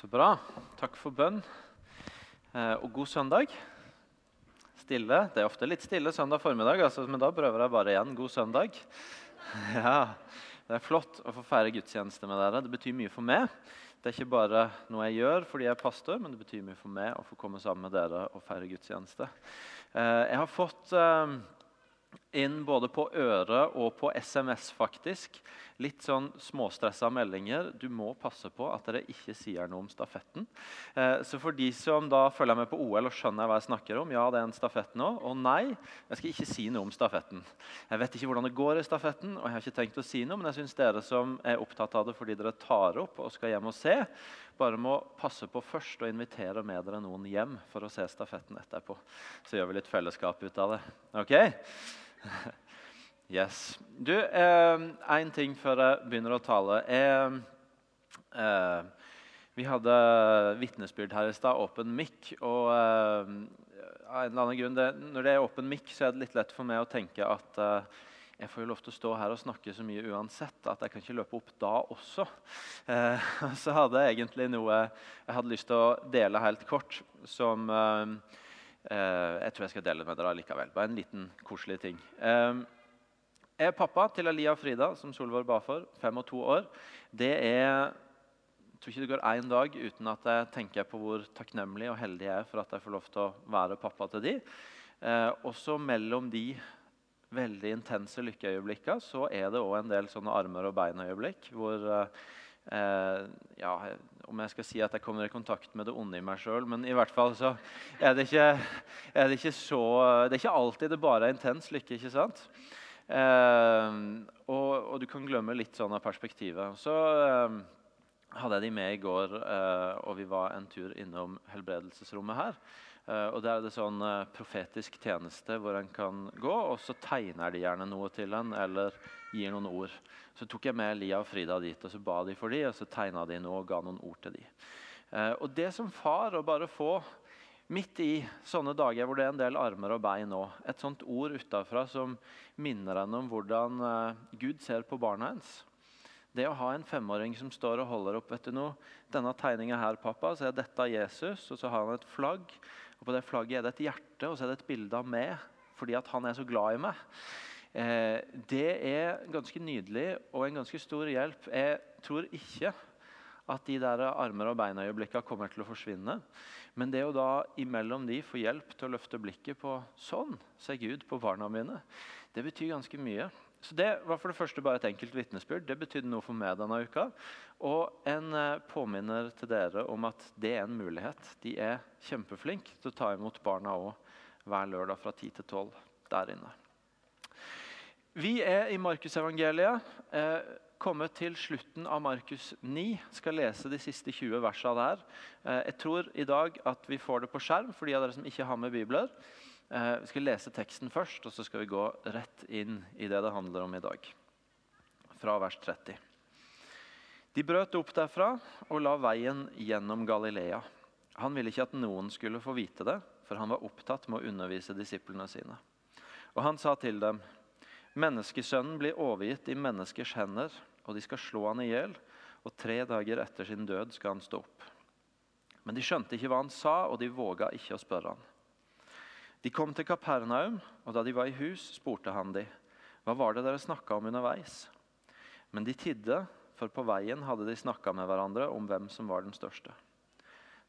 Så bra. Takk for bønn. Eh, og god søndag. Stille. Det er ofte litt stille søndag formiddag, altså, men da prøver jeg bare igjen. God søndag. Ja, Det er flott å få feire gudstjeneste med dere. Det betyr mye for meg. Det er ikke bare noe jeg gjør fordi jeg er pastor, men det betyr mye for meg å få komme sammen med dere og feire gudstjeneste. Eh, jeg har fått eh, inn både på øret og på SMS, faktisk. Litt sånn småstressa meldinger. Du må passe på at dere ikke sier noe om stafetten. Eh, så for de som da følger med på OL og skjønner hva jeg snakker om, ja, det er en stafett nå. Og nei, jeg skal ikke si noe om stafetten. Jeg vet ikke hvordan det går i stafetten, og jeg har ikke tenkt å si noe, men jeg syns dere som er opptatt av det fordi dere tar opp og skal hjem og se, bare må passe på først å invitere med dere noen hjem for å se stafetten etterpå. Så gjør vi litt fellesskap ut av det. Ok? Yes. Du, én eh, ting før jeg begynner å tale. Eh, eh, vi hadde vitnesbyrd her i stad, åpen mic. Og eh, av en eller annen grunn, det, når det er åpen mic, så er det litt lett for meg å tenke at eh, jeg får jo lov til å stå her og snakke så mye uansett at jeg kan ikke løpe opp da også. Eh, så hadde jeg egentlig noe jeg hadde lyst til å dele helt kort, som eh, Eh, jeg tror jeg skal dele med dere likevel. Bare en liten koselig ting. Eh, jeg er pappa til Alia og Frida, som Solvor ba for. Fem og to år. Det er jeg tror ikke det går én dag uten at jeg tenker på hvor takknemlig og heldig jeg er for at jeg får lov til å være pappa til de. Eh, også mellom de veldig intense lykkeøyeblikkene så er det òg en del sånne armer og bein-øyeblikk hvor eh, ja, om jeg skal si at jeg kommer i kontakt med det onde i meg sjøl. Men i hvert fall så er det ikke, er det ikke så Det er ikke alltid det bare er intens lykke. ikke sant? Eh, og, og, du kan glemme litt sånn av perspektivet. Så eh, hadde jeg de med i går, eh, og vi var en tur innom helbredelsesrommet her. Eh, og Der er det sånn eh, profetisk tjeneste hvor en kan gå, og så tegner de gjerne noe til en, eller gir noen ord. Så tok jeg med Lia og Frida dit, og så ba de for dem, og så tegna de noe og ga noen ord til dem. Eh, og det som far å bare få midt i sånne dager hvor det er en del armer og bein òg, et sånt ord utafra som minner henne om hvordan eh, Gud ser på barna hennes. Det å ha en femåring som står og holder opp vet du noe, denne tegninga her, pappa, så er dette Jesus, og så har han et flagg. og På det flagget er det et hjerte, og så er det et bilde av meg fordi at han er så glad i meg. Eh, det er ganske nydelig og en ganske stor hjelp. Jeg tror ikke at de der armer og beina-øyeblikkene kommer til å forsvinne. Men det å da imellom de få hjelp til å løfte blikket på sånn ser Gud på barna mine, det betyr ganske mye. Så Det var for det første bare et enkelt vitnesbyrd. Det betydde noe for meg denne uka. Og en eh, påminner til dere om at det er en mulighet. De er kjempeflinke til å ta imot barna òg hver lørdag fra 10 til 12 der inne. Vi er i Markusevangeliet. Eh, kommet til slutten av Markus 9. Skal lese de siste 20 versene der. Eh, jeg tror i dag at vi får det på skjerm for de av dere som ikke har med bibler. Eh, vi skal lese teksten først, og så skal vi gå rett inn i det det handler om i dag. Fra vers 30. De brøt opp derfra og la veien gjennom Galilea. Han ville ikke at noen skulle få vite det, for han var opptatt med å undervise disiplene sine. Og han sa til dem:" Menneskesønnen blir overgitt i menneskers hender, og de skal slå han i hjel. Og tre dager etter sin død skal han stå opp. Men de skjønte ikke hva han sa, og de våga ikke å spørre han. De kom til Kapernaum, og da de var i hus, spurte han de, hva var det dere snakka om underveis. Men de tidde, for på veien hadde de snakka med hverandre om hvem som var den største.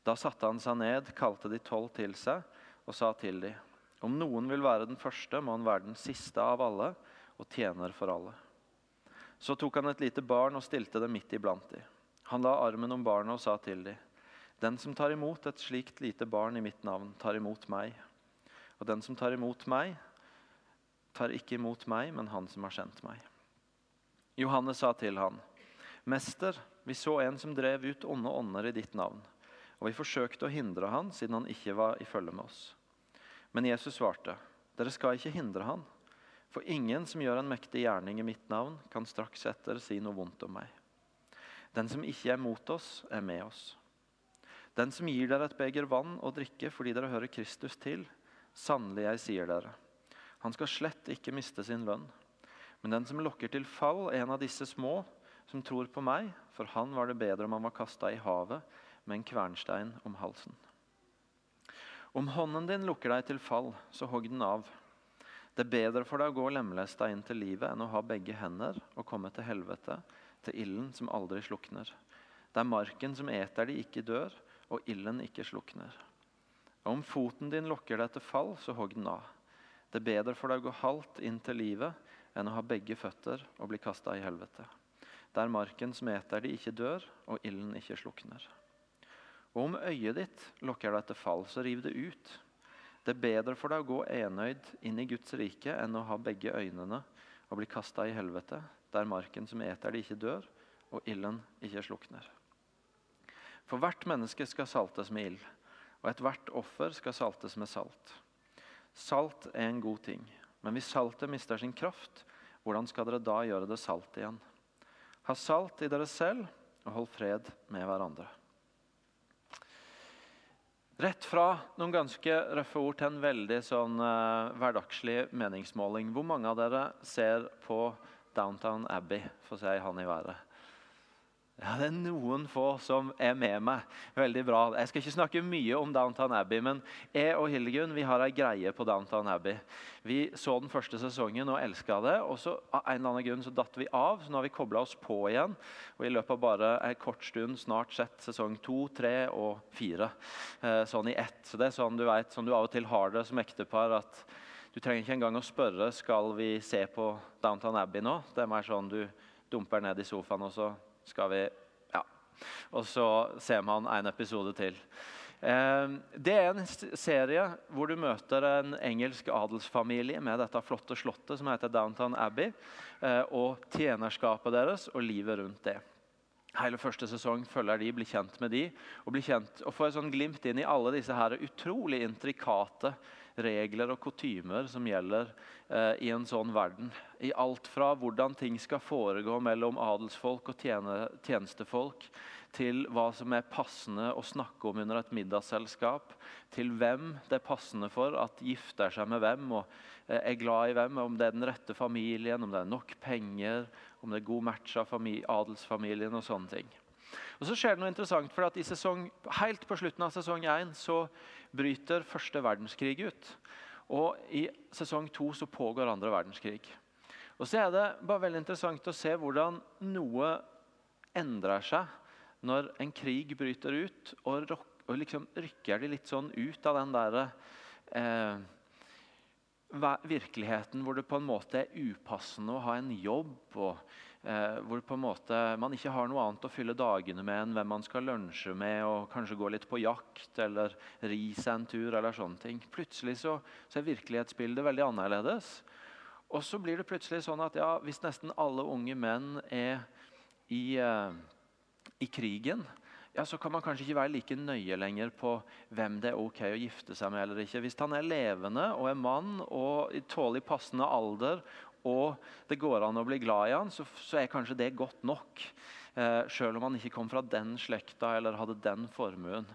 Da satte han seg ned, kalte de tolv til seg og sa til dem, om noen vil være den første, må han være den siste av alle og tjener for alle. Så tok han et lite barn og stilte det midt iblant dem. Han la armen om barnet og sa til dem, Den som tar imot et slikt lite barn i mitt navn, tar imot meg. Og den som tar imot meg, tar ikke imot meg, men han som har sendt meg. Johannes sa til han, Mester, vi så en som drev ut onde ånder i ditt navn, og vi forsøkte å hindre han siden han ikke var i følge med oss. Men Jesus svarte, dere skal ikke hindre han, for ingen som gjør en mektig gjerning i mitt navn, kan straks etter si noe vondt om meg. Den som ikke er mot oss, er med oss. Den som gir dere et beger vann å drikke fordi dere hører Kristus til, sannelig, jeg sier dere, han skal slett ikke miste sin lønn. Men den som lokker til fall, en av disse små, som tror på meg, for han var det bedre om han var kasta i havet med en kvernstein om halsen. Om hånden din lukker deg til fall, så hogg den av. Det er bedre for deg å gå lemlesta inn til livet enn å ha begge hender og komme til helvete, til ilden som aldri slukner. Det er marken som eter de, ikke dør, og ilden ikke slukner. Om foten din lokker deg til fall, så hogg den av. Det er bedre for deg å gå halvt inn til livet enn å ha begge føtter og bli kasta i helvete. Der marken som eter de, ikke dør, og ilden ikke slukner. Og om øyet ditt lokker deg til fall, så riv det ut. Det er bedre for deg å gå enøyd inn i Guds rike enn å ha begge øynene og bli kasta i helvete, der marken som eter det, ikke dør, og ilden ikke slukner. For hvert menneske skal saltes med ild, og ethvert offer skal saltes med salt. Salt er en god ting, men hvis saltet mister sin kraft, hvordan skal dere da gjøre det salt igjen? Ha salt i dere selv, og hold fred med hverandre. Rett fra noen ganske røffe ord til en veldig sånn uh, hverdagslig meningsmåling. Hvor mange av dere ser på Downtown Abbey, for å si han i været? Ja, Det er noen få som er med meg. Veldig bra. Jeg skal ikke snakke mye om Downtown Abbey, men jeg og Hildegunn vi har ei greie på Downtown Abbey. Vi så den første sesongen og elska det. og så Av en eller annen grunn så datt vi av, så nå har vi kobla oss på igjen. Og i løpet av bare en kort stund snart sett sesong to, tre og fire. Eh, sånn i ett. Så det er sånn du vet, sånn du av og til har det som ektepar. at du trenger ikke engang å spørre skal vi se på Downtown Abbey nå. Det er mer sånn du dumper ned i sofaen og så skal vi Ja. Og så ser man en episode til. Eh, det er en serie hvor du møter en engelsk adelsfamilie med dette flotte slottet som heter Downtown Abbey, eh, og tjenerskapet deres og livet rundt det. Hele første sesong følger de, blir kjent med de, og, blir kjent, og får et sånn glimt inn i alle disse her utrolig intrikate regler og kutymer som gjelder eh, i en sånn verden. I alt fra hvordan ting skal foregå mellom adelsfolk og tjene, tjenestefolk, til hva som er passende å snakke om under et middagsselskap, til hvem det er passende for at gifter seg med hvem og eh, er glad i hvem, om det er den rette familien, om det er nok penger, om det er god match av adelsfamilien og sånne ting. Og så skjer det noe interessant, for at i sesong, Helt på slutten av sesong 1 så bryter første verdenskrig ut. Og i sesong to så pågår andre verdenskrig. Og så er det bare veldig interessant å se hvordan noe endrer seg når en krig bryter ut, og, og liksom rykker de litt sånn ut av den der eh, virkeligheten hvor det på en måte er upassende å ha en jobb. og hvor på en måte man ikke har noe annet å fylle dagene med enn hvem man skal lunsje med, og kanskje gå litt på jakt eller ri seg en tur. eller sånne ting. Plutselig så, så, er virkelighetsbildet veldig annerledes. Og så blir det plutselig sånn at ja, hvis nesten alle unge menn er i, eh, i krigen, ja, så kan man kanskje ikke være like nøye lenger på hvem det er ok å gifte seg med. eller ikke. Hvis han er levende og er mann og i tålelig passende alder og det går an å bli glad i han, så, så er kanskje det godt nok. Eh, selv om han ikke kom fra den slekta eller hadde den formuen.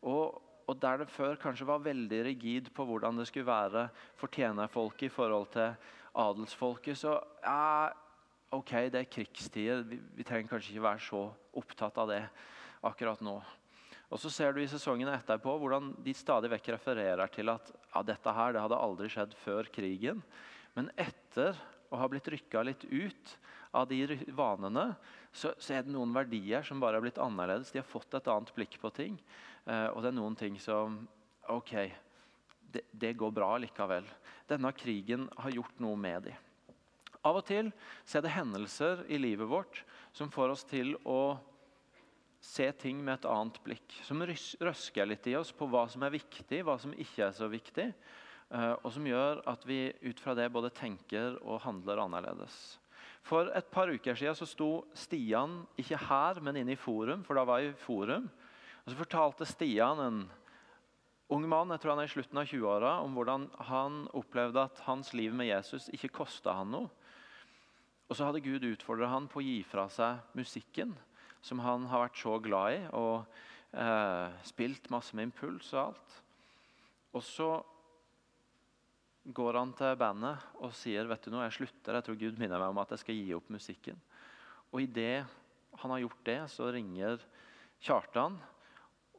Og, og, der det før kanskje var veldig rigid på hvordan det skulle være for tjenerfolket i forhold til adelsfolket, så ja, ok, det er krigstider. Vi, vi trenger kanskje ikke være så opptatt av det akkurat nå. Og så ser du i sesongene etterpå hvordan de stadig vekk refererer til at ja, dette her, det hadde aldri skjedd før krigen. Men etter å har blitt rykka litt ut av de vanene, så, så, er det noen verdier som bare har blitt annerledes. De har fått et annet blikk på ting. Eh, og det er noen ting som OK, det, det, går bra likevel. Denne krigen har gjort noe med dem. Av og til så er det hendelser i livet vårt som får oss til å se ting med et annet blikk. Som røsker litt i oss på hva som er viktig, hva som ikke er så viktig. Eh, og som gjør at vi ut fra det både tenker og handler annerledes. For et par uker siden så sto Stian ikke her, men inne i Forum. for da var jeg i Forum. Og Så fortalte Stian, en ung mann jeg tror han er i slutten av 20-åra, om hvordan han opplevde at hans liv med Jesus ikke kosta han noe. Og så hadde Gud utfordra han på å gi fra seg musikken, som han har vært så glad i, og eh, spilt masse med impuls og alt. Og så går han til bandet og sier vet du noe, jeg slutter. Jeg tror Gud minner meg om at jeg skal gi opp musikken. Og Idet han har gjort det, så ringer Kjartan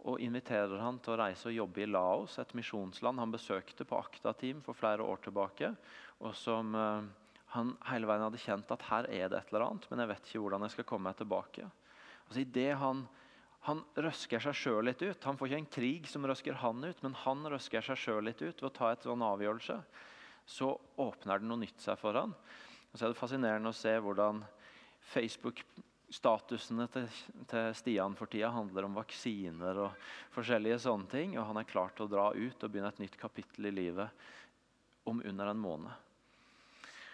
og inviterer han til å reise og jobbe i Laos, et misjonsland han besøkte på Akta-team for flere år tilbake. og som eh, han hele veien hadde kjent at her er det et eller annet, men jeg vet ikke hvordan jeg skal komme meg tilbake. Altså i det han, han røsker seg sjøl litt ut. Han får ikke en krig som røsker han ut, men han røsker seg sjøl litt ut ved å ta et sånn avgjørelse. Så åpner det noe nytt seg for han. Og så er det fascinerende å se hvordan Facebook-statusene til, til, Stian for tida handler om vaksiner og forskjellige sånne ting. Og han er klar til å dra ut og begynne et nytt kapittel i livet om under en måned.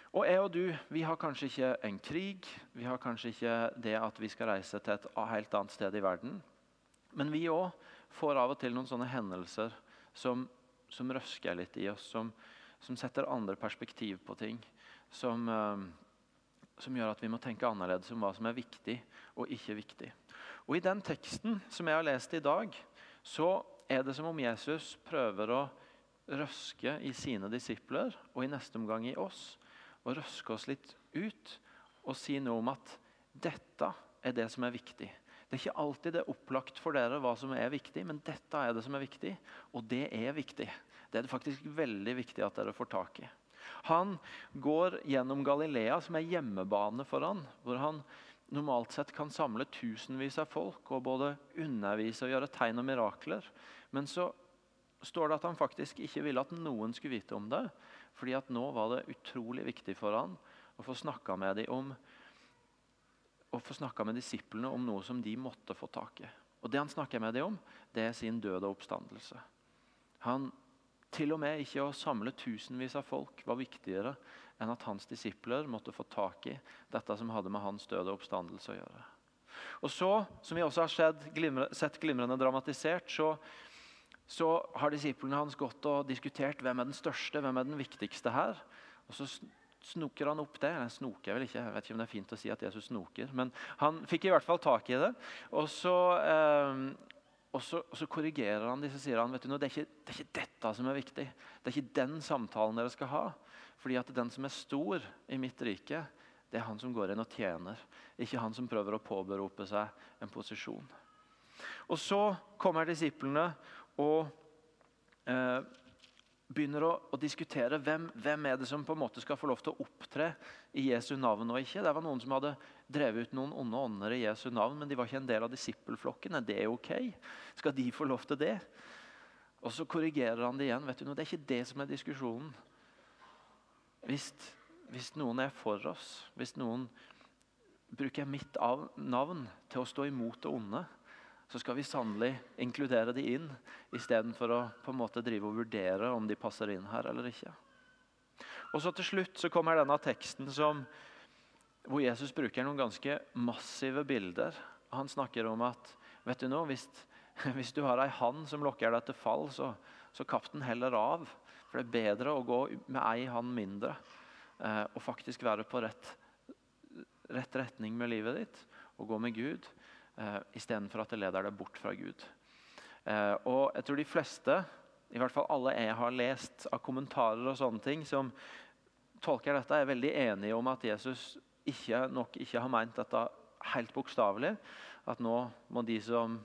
Og jeg og du vi har kanskje ikke en krig, vi har kanskje ikke det at vi skal reise til et helt annet sted i verden. Men vi òg får av og til noen sånne hendelser som, som røsker litt i oss. Som, som, setter andre perspektiv på ting. Som, uh, som gjør at vi må tenke annerledes om hva som er viktig og ikke viktig. Og I den teksten som jeg har lest i dag, så er det som om Jesus prøver å røske i sine disipler og i neste omgang i oss og røske oss litt ut og si noe om at dette er det som er viktig. Det er ikke alltid det er opplagt for dere hva som er viktig, men dette er det som er viktig, og det er viktig. Det er det faktisk veldig viktig at dere får tak i. Han går gjennom Galilea, som er hjemmebane for han, hvor han normalt sett kan samle tusenvis av folk og både undervise og gjøre tegn og mirakler. Men så står det at han faktisk ikke ville at noen skulle vite om det. Fordi at nå var det utrolig viktig for han å få snakka med dem om å få snakka med disiplene om noe som de måtte få tak i. Og Det han snakker med dem om, det er sin død og oppstandelse. Han, til og med ikke å samle tusenvis av folk var viktigere enn at hans disipler måtte få tak i dette som hadde med hans død og oppstandelse å gjøre. Og så, som vi også har sett, glimre, sett glimrende dramatisert, så så har disiplene hans gått og diskutert hvem er den største, hvem er den viktigste her. Og så snoker han opp det. Jeg snoker vel ikke, jeg vet ikke om det er fint å si at Jesus snoker. Men han fikk i hvert fall tak i det. Og så, eh, og så, og så korrigerer han de, så sier han vet du, det, er ikke, det er ikke dette som er viktig. Det er ikke den samtalen dere skal ha. Fordi at den som er stor i mitt rike, det er han som går inn og tjener. Ikke han som prøver å påberope seg en posisjon. Og Så kommer disiplene og eh, begynner å, å diskutere hvem, hvem, er det som på en måte skal få lov til å opptre i Jesu navn og ikke. Det var noen som hadde drevet ut noen onde ånder i Jesu navn, men de var ikke en del av disippelflokken. Er det ok? Skal de få lov til det? Og så korrigerer han det igjen. vet du noe? Det er ikke det som er diskusjonen. Hvis, hvis noen er for oss, hvis noen bruker mitt navn til å stå imot det onde, så skal vi sannelig inkludere de inn, istedenfor å på en måte drive og vurdere om de passer inn her eller ikke. Og så Til slutt så kommer denne teksten som, hvor Jesus bruker noen ganske massive bilder. Han snakker om at vet du nå, hvis, hvis du har ei hand som lokker deg til fall, så, så kapp den heller av. For det er bedre å gå med ei hand mindre eh, og faktisk være på rett, rett retning med livet ditt og gå med Gud eh, istedenfor at det leder deg bort fra Gud. Eh, og jeg tror de fleste, i hvert fall alle jeg har lest av kommentarer og sånne ting, som tolker dette, er veldig enige om at Jesus ikke, nok ikke har meint dette helt bokstavelig. At nå må de som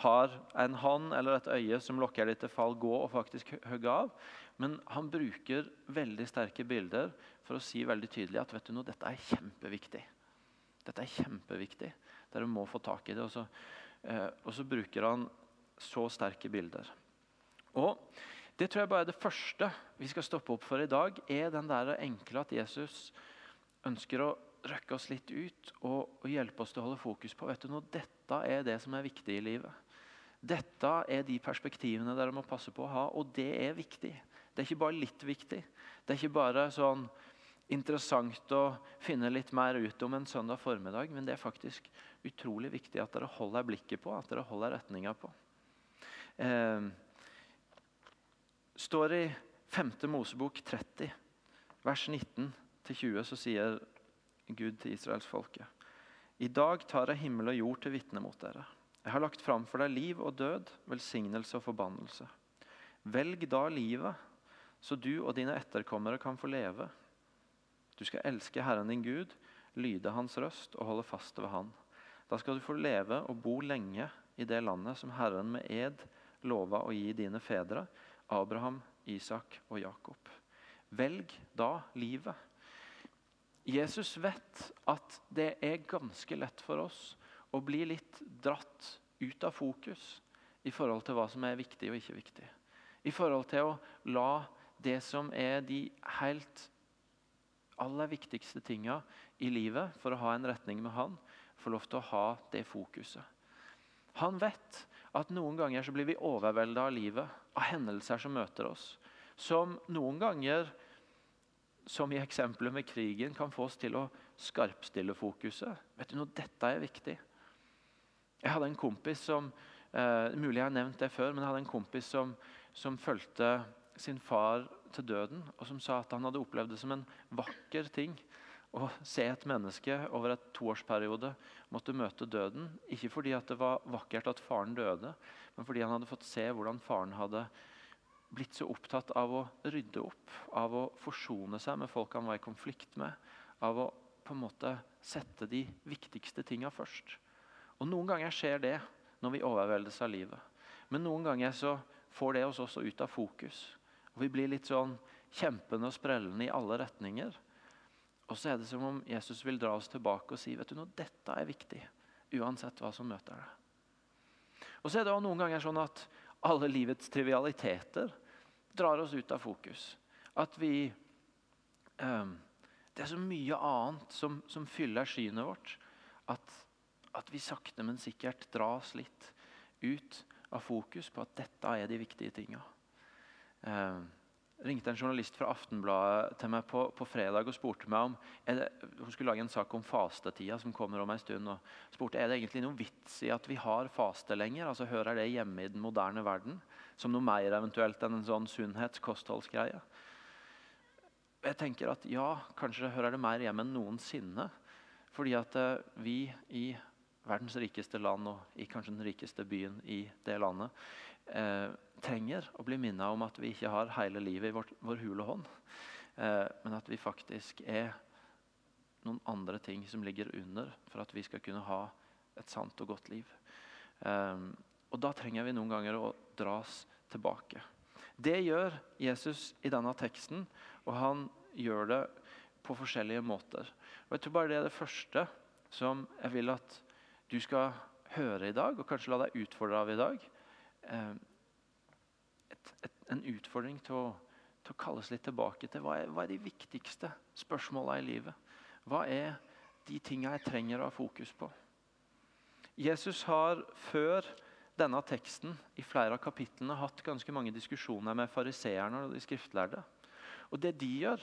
har en hånd eller et øye som lokker dem til fall, gå og faktisk hogge av. Men han bruker veldig sterke bilder for å si veldig tydelig at vet du noe, dette er kjempeviktig. Dette er kjempeviktig. Dere må få tak i det. Og så, eh, og så bruker han så sterke bilder. Og Det tror jeg bare er det første vi skal stoppe opp for i dag. er den der enkle at Jesus ønsker å røkke oss litt ut og, og hjelpe oss til å holde fokus på vet du noe, dette er det som er viktig i livet. Dette er de perspektivene dere må passe på å ha, og det er viktig. Det er ikke bare litt viktig. Det er ikke bare sånn interessant å finne litt mer ut om en søndag formiddag, men det er faktisk utrolig viktig at dere holder blikket på, at dere holder retninga på. Eh, står i 5. Mosebok 30, vers 19-20, så sier Gud til israelsfolket. I dag tar jeg himmel og jord til vitne mot dere. Jeg har lagt fram for deg liv og død, velsignelse og forbannelse. Velg da livet, så du og dine etterkommere kan få leve du skal elske Herren din Gud, lyde Hans røst og holde fast ved Han. Da skal du få leve og bo lenge i det landet som Herren med ed lova å gi dine fedre, Abraham, Isak og Jakob. Velg da livet. Jesus vet at det er ganske lett for oss å bli litt dratt ut av fokus i forhold til hva som er viktig og ikke viktig. I forhold til å la det som er de helt aller viktigste tinga i livet for å ha en retning med Han, få lov til å ha det fokuset. Han vet at noen ganger så blir vi overvelda av livet, av hendelser som møter oss. Som noen ganger, som i eksempelet med krigen, kan få oss til å skarpstille fokuset. Vet du noe, dette er viktig. Jeg hadde en kompis som eh, Mulig jeg har nevnt det før, men jeg hadde en kompis som, som fulgte sin far til døden, og som sa at han hadde opplevd det som en vakker ting å se et menneske over et toårsperiode måtte møte døden. Ikke fordi det var vakkert at faren døde, men fordi han hadde fått se hvordan faren hadde blitt så opptatt av å rydde opp, av å forsone seg med folk han var i konflikt med. Av å på en måte sette de viktigste tinga først. Og Noen ganger skjer det når vi overveldes av livet. Men noen ganger så får det oss også ut av fokus. Og Vi blir litt sånn kjempende og sprellende i alle retninger. Og så er det som om Jesus vil dra oss tilbake og si vet du noe, dette er viktig. Uansett hva som møter deg. Og så er det også noen ganger sånn at alle livets trivialiteter drar oss ut av fokus. At vi um, Det er så mye annet som, som fyller synet vårt. At, at, vi sakte, men sikkert dras litt ut av fokus på at dette er de viktige tinga. Um, ringte en journalist fra Aftenbladet til meg på, på fredag og spurte meg om det, Hun skulle lage en sak om fastetida som kommer om en stund. og spurte er det egentlig noen vits i at vi har faste lenger. altså Hører det hjemme i den moderne verden? Som noe mer eventuelt enn en sånn sunnhets-kostholdsgreie? Jeg tenker at ja, kanskje hører det mer hjemme enn noensinne. Fordi at eh, vi i verdens rikeste land og i kanskje den rikeste byen i det landet eh, trenger å bli minnet om at vi ikke har hele livet i vår, vår hule hånd. Eh, men at vi faktisk er noen andre ting som ligger under for at vi skal kunne ha et sant og godt liv. Eh, og da trenger vi noen ganger å dras tilbake. Det gjør Jesus i denne teksten, og han gjør det på forskjellige måter. Og jeg tror bare Det er det første som jeg vil at du skal høre i dag, og kanskje la deg utfordre av i dag. Eh, et, et, en utfordring til å, til å, kalles litt tilbake til hva er, hva er de viktigste spørsmåla i livet. Hva er de tinga jeg trenger å ha fokus på? Jesus har før denne teksten i flere av kapitlene hatt ganske mange diskusjoner med fariseerne og de skriftlærde. Og det de gjør,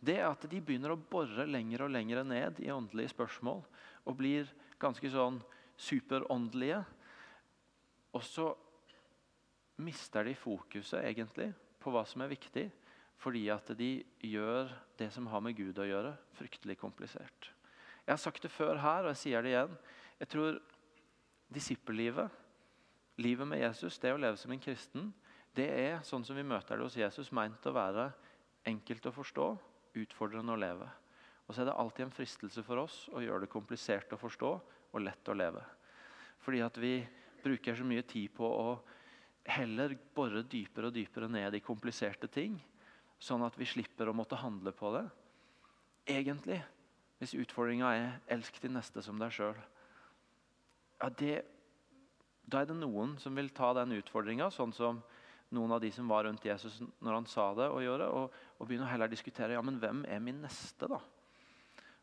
det er at de begynner å bore lenger og lenger ned i åndelige spørsmål og blir ganske sånn superåndelige. Og så mister de fokuset egentlig på hva som er viktig, fordi at de gjør det som har med Gud å gjøre, fryktelig komplisert. Jeg har sagt det før her, og jeg sier det igjen. Jeg tror disippellivet, livet med Jesus, det å leve som en kristen, det er sånn som vi møter det hos Jesus, meint å være enkelt å forstå, utfordrende å leve. Og så er det alltid en fristelse for oss å gjøre det komplisert å forstå og lett å leve. Fordi at vi bruker så mye tid på å heller bore dypere og dypere ned i kompliserte ting, sånn at vi slipper å måtte handle på det. Egentlig, hvis utfordringa er 'elsk din neste som deg sjøl', ja, da er det noen som vil ta den utfordringa, sånn som noen av de som var rundt Jesus når han sa det, og gjøre, og, og begynne å heller diskutere ja, men hvem er min neste. da?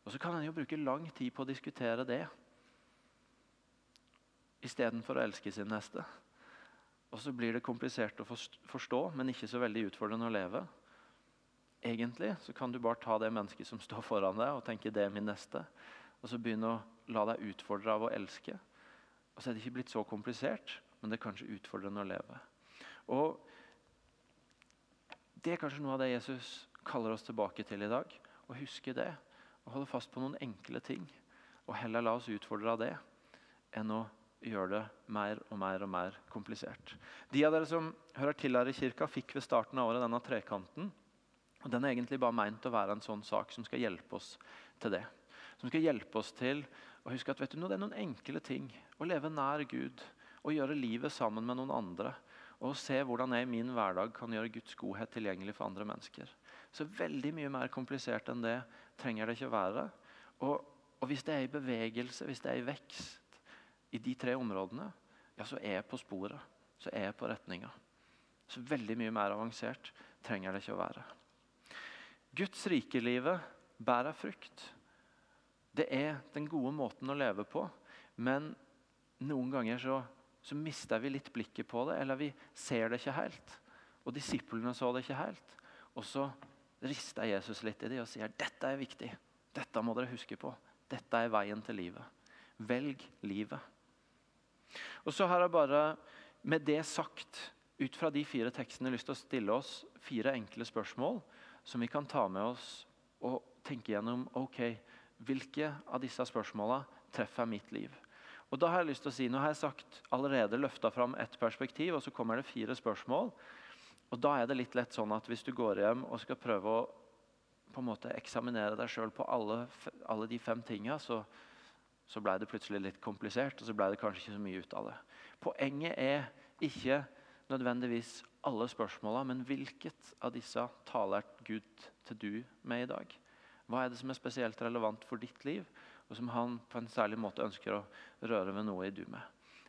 Og Så kan en jo bruke lang tid på å diskutere det istedenfor å elske sin neste. Og så blir det komplisert å forstå, men ikke så veldig utfordrende å leve. Egentlig så kan du bare ta det mennesket som står foran deg, og tenke det er min neste. Og så begynne å la deg utfordre av å elske. Og så er det ikke blitt så komplisert, men det er kanskje utfordrende å leve. Og Det er kanskje noe av det Jesus kaller oss tilbake til i dag. Å huske det. Å holde fast på noen enkle ting. Og heller la oss utfordre av det enn å gjør det mer og mer og mer komplisert. De av dere som hører til her i kirka, fikk ved starten av året denne trekanten. og Den er egentlig bare meint å være en sånn sak som skal hjelpe oss til det. Som skal hjelpe oss til å huske at vet du, det er noen enkle ting. Å leve nær Gud, å gjøre livet sammen med noen andre. Og se hvordan jeg i min hverdag kan gjøre Guds godhet tilgjengelig for andre mennesker. Så veldig mye mer komplisert enn det trenger det ikke å være. Og, og hvis det er i bevegelse, hvis det er i vekst i de tre områdene, ja, så er jeg på sporet. Så er jeg på retninga. Så veldig mye mer avansert trenger det ikke å være. Guds rikelivet bærer frukt. Det er den gode måten å leve på. Men noen ganger så, så mister vi litt blikket på det, eller vi ser det ikke helt. Og disiplene så det ikke helt. Og så rister Jesus litt i det og sier dette er viktig. Dette må dere huske på. Dette er veien til livet. Velg livet. Og så har jeg bare med det sagt, ut fra de fire tekstene, lyst til å stille oss fire enkle spørsmål som vi kan ta med oss og tenke gjennom ok, hvilke av disse spørsmåla treffer mitt liv. Og da har jeg lyst til å si, Nå har jeg sagt, allerede løfta fram ett perspektiv, og så kommer det fire spørsmål. Og Da er det litt lett sånn at hvis du går hjem og skal prøve å på en måte eksaminere deg sjøl på alle, alle, de fem tinga, så, så ble det plutselig litt komplisert, og så ble det kanskje ikke så mye ut av det. Poenget er ikke nødvendigvis alle spørsmåla, men hvilket av disse taler Gud til du med i dag? Hva er det som er spesielt relevant for ditt liv, og som han på en særlig måte ønsker å røre ved noe i du med?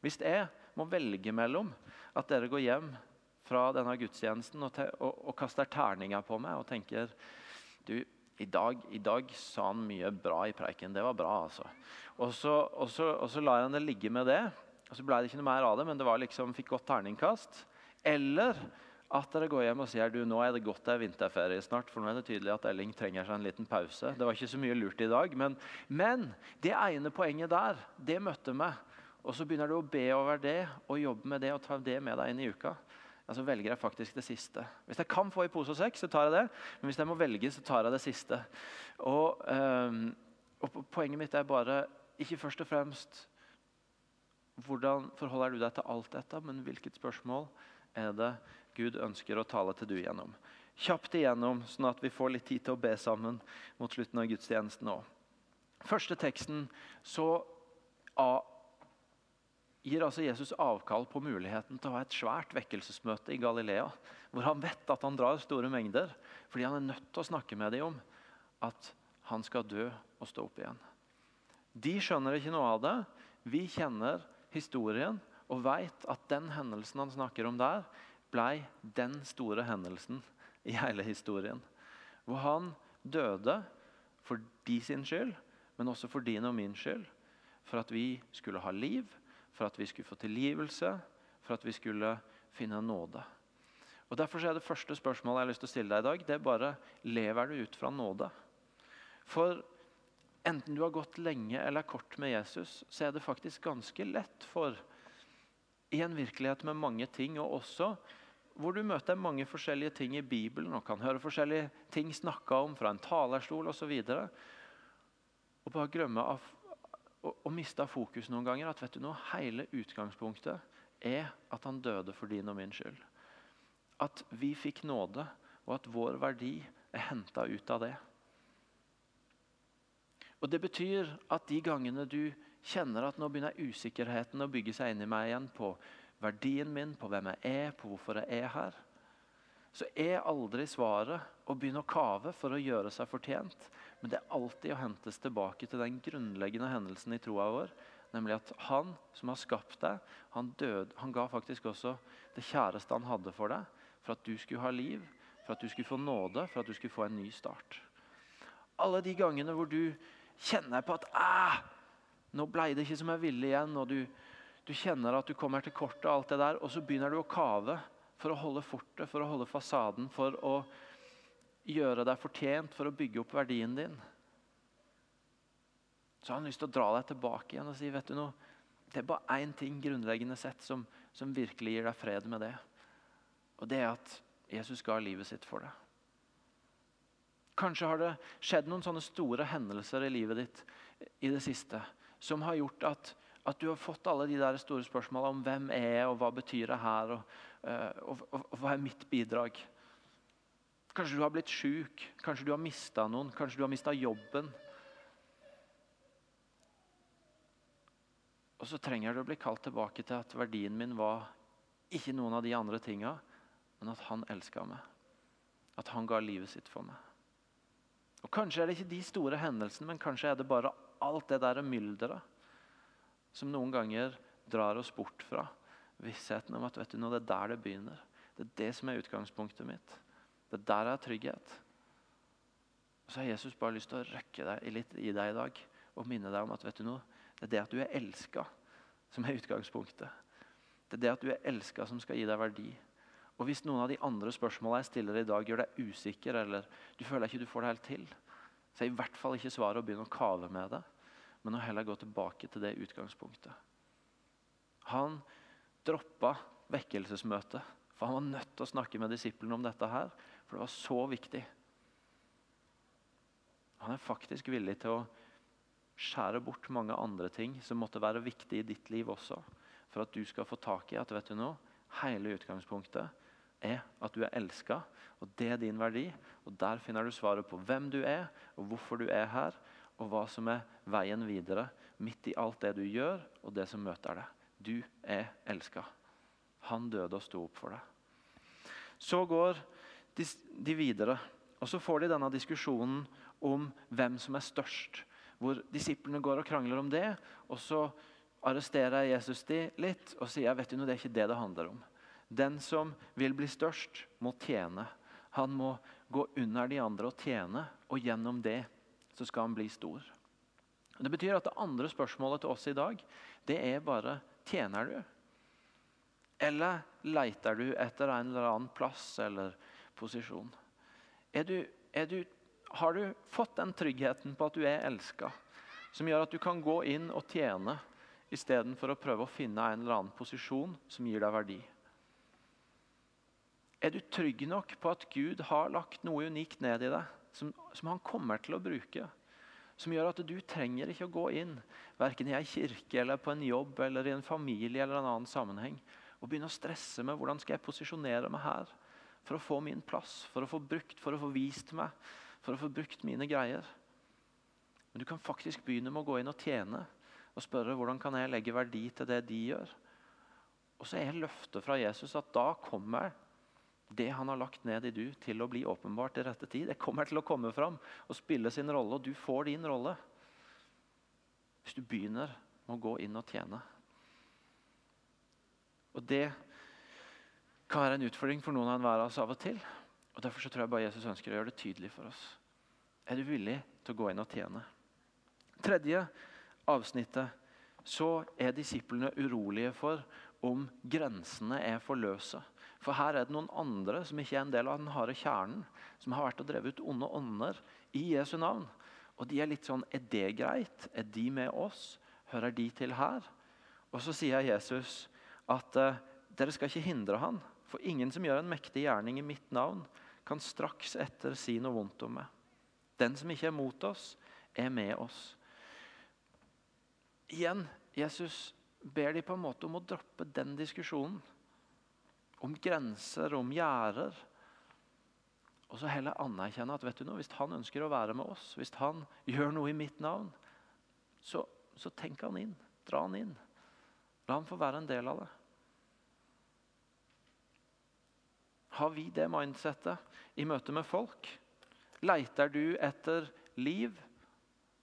Hvis jeg må velge mellom at dere går hjem fra denne gudstjenesten og, og, og kaster terninger på meg og tenker du, i dag, i dag, sa han mye bra i preiken. Det var bra, altså. Og så, og så, og så lar han det ligge med det. og Så ble det ikke noe mer av det, men det var liksom, fikk godt terningkast. Eller at dere går hjem og sier du, nå er det godt det er vinterferie snart. For nå er det tydelig at Elling trenger seg en liten pause. Det var ikke så mye lurt i dag. Men, men det ene poenget der, det møtte meg. Og så begynner du å be over det og jobbe med det og ta det med deg inn i uka ja, så velger jeg faktisk det siste. Hvis jeg kan få i pose og sekk, så tar jeg det. Men hvis jeg må velge, så tar jeg det siste. Og, um, og Poenget mitt er bare ikke først og fremst hvordan forholder du deg til alt dette, men hvilket spørsmål er det Gud ønsker å tale til du gjennom. Kjapt igjennom, sånn at vi får litt tid til å be sammen mot slutten av gudstjenesten òg. Første teksten så gir altså Jesus avkall på muligheten til å ha et svært vekkelsesmøte i Galilea, hvor han vet at han drar store mengder, fordi han er nødt til å snakke med dem om at han skal dø og stå opp igjen. De skjønner ikke noe av det. Vi kjenner historien og vet at den hendelsen han snakker om der, ble den store hendelsen i hele historien. Hvor han døde for de sin skyld, men også for din og min skyld. For at vi skulle ha liv, for at vi skulle få tilgivelse, for at vi skulle finne nåde. Og Derfor er det første spørsmålet jeg har lyst til å stille deg i dag, det er bare lever du ut fra nåde. For enten du har gått lenge eller kort med Jesus, så er det faktisk ganske lett for i en virkelighet med mange ting, og også hvor du møter mange forskjellige ting i Bibelen og kan høre forskjellige ting snakka om fra en talerstol osv. Og bare glemme av og mista fokus noen ganger. At vet du noe, hele utgangspunktet er at han døde for din og min skyld. At vi fikk nåde, og at vår verdi er henta ut av det. Og Det betyr at de gangene du kjenner at nå begynner usikkerheten å bygge seg inn i meg igjen på verdien min, på hvem jeg er, på hvorfor jeg er her, så er aldri svaret å begynne å kave for å gjøre seg fortjent. Men det er alltid å hentes tilbake til den grunnleggende hendelsen i troa vår. Nemlig at han som har skapt deg, han, døde, han ga faktisk også det kjæreste han hadde for deg, for at du skulle ha liv, for at du skulle få nåde, for at du skulle få en ny start. Alle de gangene hvor du kjenner på at ah, nå blei det ikke som jeg ville igjen, og du, du kjenner at du kommer til kort og alt det der, og så begynner du å kave for å holde fortet, for å holde fasaden, for å gjøre deg fortjent for å bygge opp verdien din, så har han lyst til å dra deg tilbake igjen og si vet du noe, det er bare én ting grunnleggende sett som, som, virkelig gir deg fred med det. Og det er at Jesus ga livet sitt for deg. Kanskje har det skjedd noen sånne store hendelser i livet ditt i det siste som har gjort at, at du har fått alle de der store spørsmålene om hvem er jeg, og hva betyr det her, og, eh, og, og, og hva er mitt bidrag? Kanskje du har blitt sjuk, kanskje du har mista noen, kanskje du har mista jobben. Og så trenger du å bli kalt tilbake til at verdien min var ikke noen av de andre tinga, men at han elska meg. At han ga livet sitt for meg. Og Kanskje er det ikke de store hendelsene, men kanskje er det bare alt det der mylderet som noen ganger drar oss bort fra vissheten om at vet du nå, det er der det begynner. Det er det som er utgangspunktet mitt. Er der er trygghet. Så har Jesus bare lyst til å røkke deg litt i deg i dag og minne deg om at vet du noe, det er det at du er elska, som er utgangspunktet. Det er det at du er elska, som skal gi deg verdi. Og Hvis noen av de andre spørsmålene jeg stiller i dag, gjør deg usikker, eller du føler ikke du får det helt til, så er i hvert fall ikke svaret å begynne å kave med det, men å heller gå tilbake til det utgangspunktet. Han droppa vekkelsesmøtet, for han var nødt til å snakke med disiplene om dette her, for det var så viktig. Han er faktisk villig til å skjære bort mange andre ting som måtte være viktige i ditt liv også, for at du skal få tak i at vet du noe, hele utgangspunktet er at du er elska, og det er din verdi. Og Der finner du svaret på hvem du er, og hvorfor du er her, og hva som er veien videre midt i alt det du gjør, og det som møter deg. Du er elska. Han døde og sto opp for deg. Så går de, de videre, og så får de denne diskusjonen om hvem som er størst. Hvor disiplene går og krangler om det. og så arresterer Jesus de litt og sier vet du noe, det er ikke det det handler om. Den som vil bli størst, må tjene. Han må gå under de andre og tjene, og gjennom det så skal han bli stor. Det betyr at det andre spørsmålet til oss i dag det er bare tjener du? Eller leiter du etter en eller annen plass eller posisjon? Er du, er du, har du fått den tryggheten på at du er elska, som gjør at du kan gå inn og tjene istedenfor å prøve å finne en eller annen posisjon som gir deg verdi? Er du trygg nok på at Gud har lagt noe unikt ned i deg, som, som han kommer til å bruke? Som gjør at du trenger ikke å gå inn verken i ei kirke eller på en jobb eller i en familie eller en annen sammenheng og begynne å stresse med hvordan skal jeg posisjonere meg her for å få min plass, for å få brukt, for å få vist meg, for å få brukt mine greier. Men du kan faktisk begynne med å gå inn og tjene og spørre hvordan kan jeg legge verdi til det de gjør. Og så er løftet fra Jesus at da kommer det han har lagt ned i du, til å bli åpenbart i rette tid. Det kommer til å komme fram og spille sin rolle, og du får din rolle. Hvis du begynner med å gå inn og tjene. Og Det kan være en utfordring for noen av hver av oss av og til. Og Derfor så tror jeg bare Jesus ønsker å gjøre det tydelig for oss. Er du villig til å gå inn og tjene? Tredje avsnittet så er disiplene urolige for om grensene er for løse. For her er det noen andre som ikke er en del av den harde kjernen, som har vært og drevet ut onde ånder i Jesu navn. Og de er litt sånn Er det greit? Er de med oss? Hører de til her? Og så sier Jesus at uh, dere skal ikke hindre han, for ingen som gjør en mektig gjerning i mitt navn, kan straks etter si noe vondt om meg. Den som ikke er mot oss, er med oss. Igjen, Jesus ber de på en måte om å droppe den diskusjonen. Om grenser, om gjerder. Og så heller anerkjenne at vet du noe, hvis han ønsker å være med oss, hvis han gjør noe i mitt navn, så, så tenk han inn. Dra han inn. La han få være en del av det. Har vi det mindsettet i møte med folk? Leiter du etter liv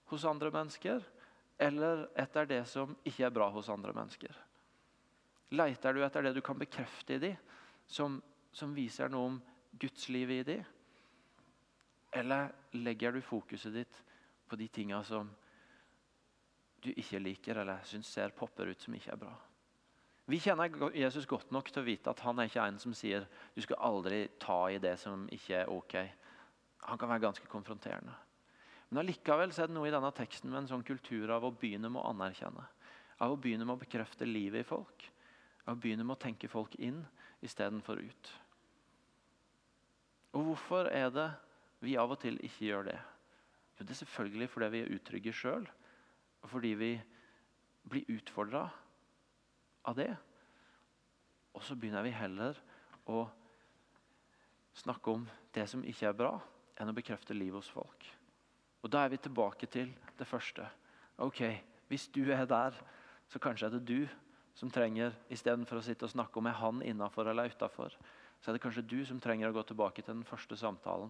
hos andre mennesker? eller etter det som ikke er bra hos andre mennesker? Leiter du etter det du kan bekrefte i dem, som, som viser noe om gudslivet i dem? Eller legger du fokuset ditt på de tinga som du ikke liker, eller syns ser popper ut som ikke er bra? Vi kjenner Jesus godt nok til å vite at han er ikke en som sier du skal aldri ta i det som ikke er ok. Han kan være ganske konfronterende. Men allikevel er det noe i denne teksten med en sånn kultur av å begynne med å anerkjenne. Av å begynne med å bekrefte livet i folk. Av å begynne med å tenke folk inn istedenfor ut. Og hvorfor er det vi av og til ikke gjør det? Jo, det er selvfølgelig fordi vi er utrygge sjøl, og fordi vi blir utfordra av det. Og så begynner vi heller å snakke om det som ikke er bra, enn å bekrefte livet hos folk. Og Da er vi tilbake til det første. Ok, Hvis du er der, Så kanskje er det du som trenger, istedenfor å sitte og snakke om er han innafor eller utafor, så er det kanskje du som trenger å gå tilbake til den første samtalen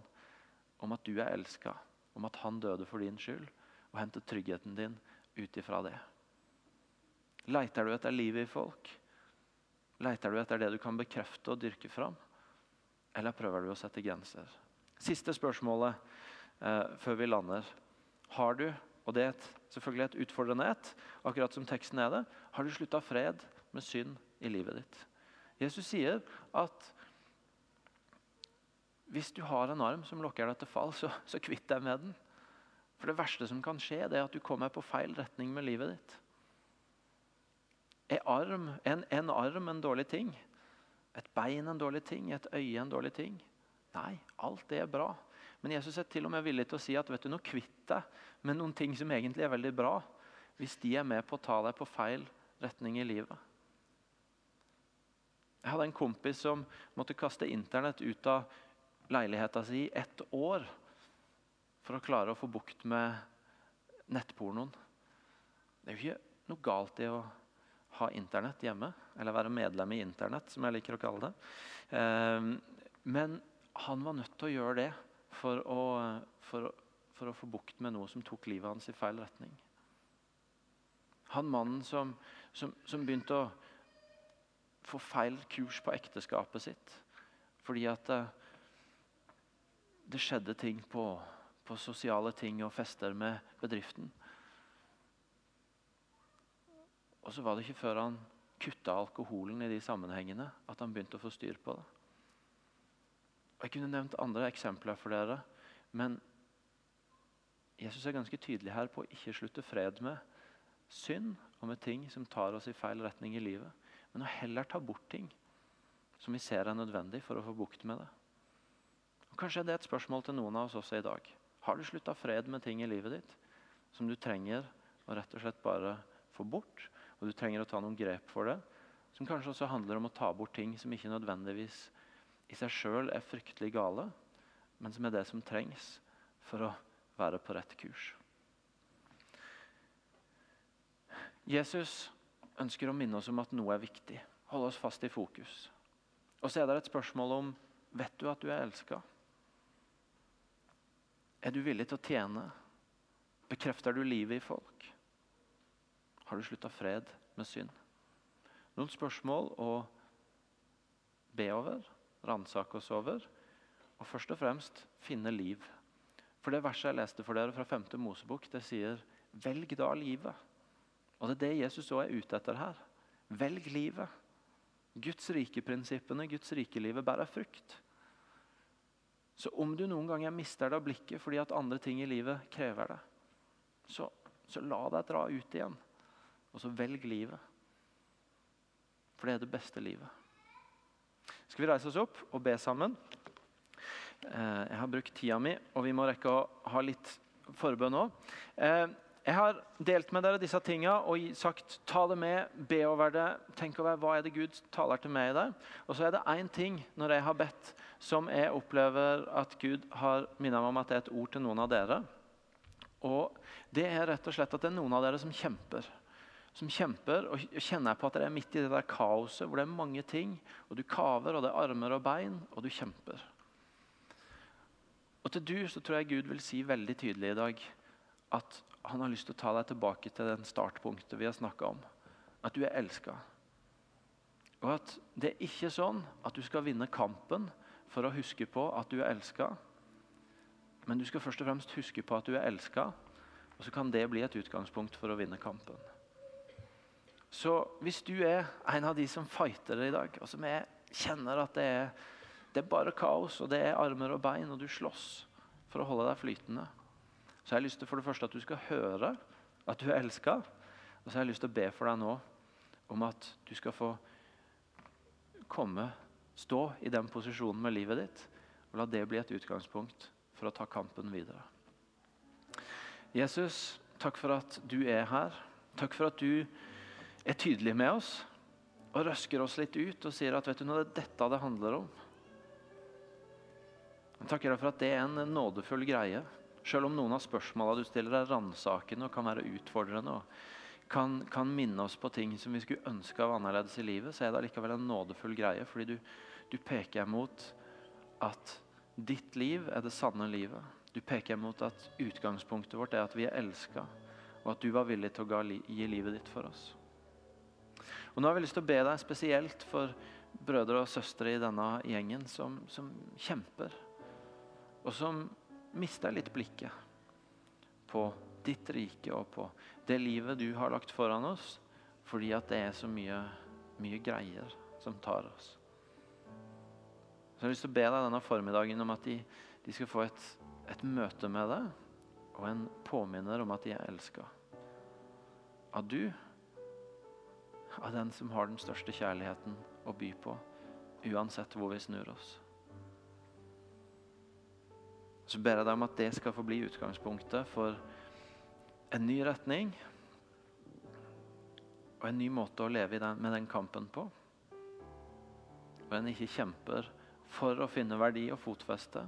om at du er elska, om at han døde for din skyld, og hente tryggheten din ut ifra det. Leiter du etter livet i folk? Leiter du etter det du kan bekrefte og dyrke fram? Eller prøver du å sette grenser? Siste spørsmålet eh, før vi lander. Har du, og det er et, selvfølgelig et utfordrende et, akkurat som teksten er det, har du slutta fred med synd i livet ditt? Jesus sier at hvis du har en arm som lokker deg til fall, så, så kvitt deg med den. For det verste som kan skje, det er at du kommer på feil retning med livet ditt. Er arm, en, en arm en dårlig ting? Et bein en dårlig ting? Et øye en dårlig ting? Nei, alt det er bra. Men Jesus er til og med villig til å si at vet du, nå kvitt deg med noen ting som egentlig er veldig bra, hvis de er med på å ta deg på feil retning i livet. Jeg hadde en kompis som måtte kaste Internett ut av leiligheta si i ett år for å klare å få bukt med nettpornoen. Det er jo ikke noe galt i å ha Internett hjemme, eller være medlem i Internett, som jeg liker å kalle det. Ehm, men han var nødt til å gjøre det for å, for, for å få bukt med noe som tok livet hans i feil retning. Han mannen som, som, som begynte å få feil kurs på ekteskapet sitt fordi at det, det skjedde ting på, på sosiale ting og fester med bedriften. Og så var det ikke før han kutta alkoholen i de sammenhengene, at han begynte å få styr på det. Og Jeg kunne nevnt andre eksempler for dere, men Jesus er ganske tydelig her på å ikke slutte fred med synd og med ting som tar oss i feil retning i livet, men å heller ta bort ting som vi ser er nødvendig for å få bukt med det. Og Kanskje det er et spørsmål til noen av oss også i dag. Har du slutta fred med ting i livet ditt som du trenger å rett og slett bare få bort? Og du trenger å ta noen grep for det, som kanskje også handler om å ta bort ting som ikke nødvendigvis i seg sjøl er fryktelig gale, men som er det som trengs for å være på rett kurs. Jesus ønsker å minne oss om at noe er viktig. Holde oss fast i fokus. Og så er det et spørsmål om vet du at du er elska. Er du villig til å tjene? Bekrefter du livet i folk? Har du slutta fred med synd? Noen spørsmål å be over, ransake oss over, og først og fremst finne liv. For det verset jeg leste for dere fra 5. Mosebok, det sier 'velg da livet'. Og Det er det Jesus òg er ute etter her. Velg livet. Guds rike-prinsippene, Guds rike-livet bærer frukt. Så om du noen ganger mister det av blikket fordi at andre ting i livet krever det, så, så la deg dra ut igjen, og så velg livet. For det er det beste livet. Skal vi reise oss opp og be sammen? Eh, jeg har brukt tida mi, og vi må rekke å ha litt forbønn òg. Jeg har delt med dere disse tingene og sagt ta det med, be over det. Tenk over hva er det Gud taler til meg i det. Og så er det én ting når jeg har bedt, som jeg opplever at Gud har minnet meg om at det er et ord til noen av dere. Og Det er rett og slett at det er noen av dere som kjemper. Som kjemper og kjenner jeg på at det er midt i det der kaoset hvor det er mange ting. og Du kaver, og det er armer og bein, og du kjemper. Og til du så tror jeg Gud vil si veldig tydelig i dag at han har lyst til å ta deg tilbake til den startpunktet vi har snakka om. At du er elska. Og at det er ikke sånn at du skal vinne kampen for å huske på at du er elska. Men du skal først og fremst huske på at du er elska, og så kan det bli et utgangspunkt for å vinne kampen. Så hvis du er en av de som fighter i dag, og som er, kjenner at det er, det er bare kaos, og det er armer og bein, og du slåss for å holde deg flytende så jeg har lyst til for det første at du skal høre at du er elska. Og så har jeg lyst til å be for deg nå om at du skal få komme, stå i den posisjonen med livet ditt, og la det bli et utgangspunkt for å ta kampen videre. Jesus, takk for at du er her. Takk for at du er tydelig med oss og røsker oss litt ut og sier at vet du, nå er dette det handler om. Jeg takker deg for at det er en nådefull greie. Selv om noen av spørsmålene du stiller er ransakende og kan være utfordrende og kan, kan, minne oss på ting som vi skulle ønske av annerledes i livet, så er det likevel en nådefull greie. Fordi du, du peker mot at ditt liv er det sanne livet. Du peker mot at utgangspunktet vårt er at vi er elska, og at du var villig til å gi livet ditt for oss. Og Nå har vi lyst til å be deg spesielt for brødre og søstre i denne gjengen som, som kjemper, og som mister litt blikket på ditt rike og på det livet du har lagt foran oss, fordi at det er så mye, mye greier som tar oss. Så jeg har lyst til å be deg denne formiddagen om at de, de skal få et, et møte med deg og en påminner om at de er elska. Av du, av den som har den største kjærligheten å by på, uansett hvor vi snur oss. Så ber jeg deg om at det skal få bli utgangspunktet for en ny retning og en ny måte å leve den, med den kampen på. Hvor en ikke kjemper for å finne verdi og fotfeste,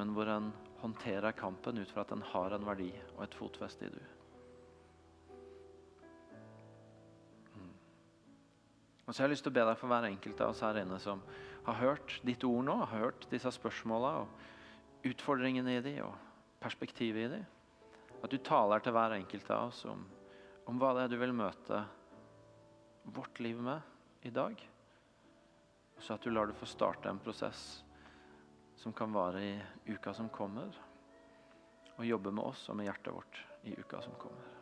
men hvor en håndterer kampen ut fra at en har en verdi og et fotfeste i du. Og så har jeg lyst til å be deg for hver enkelt av oss her inne som har hørt ditt ord nå, har hørt disse spørsmåla og utfordringene i de og perspektivet i de. At du taler til hver enkelt av oss om, om hva det er du vil møte vårt liv med i dag. Så at du lar det få starte en prosess som kan vare i uka som kommer. Og jobbe med oss og med hjertet vårt i uka som kommer.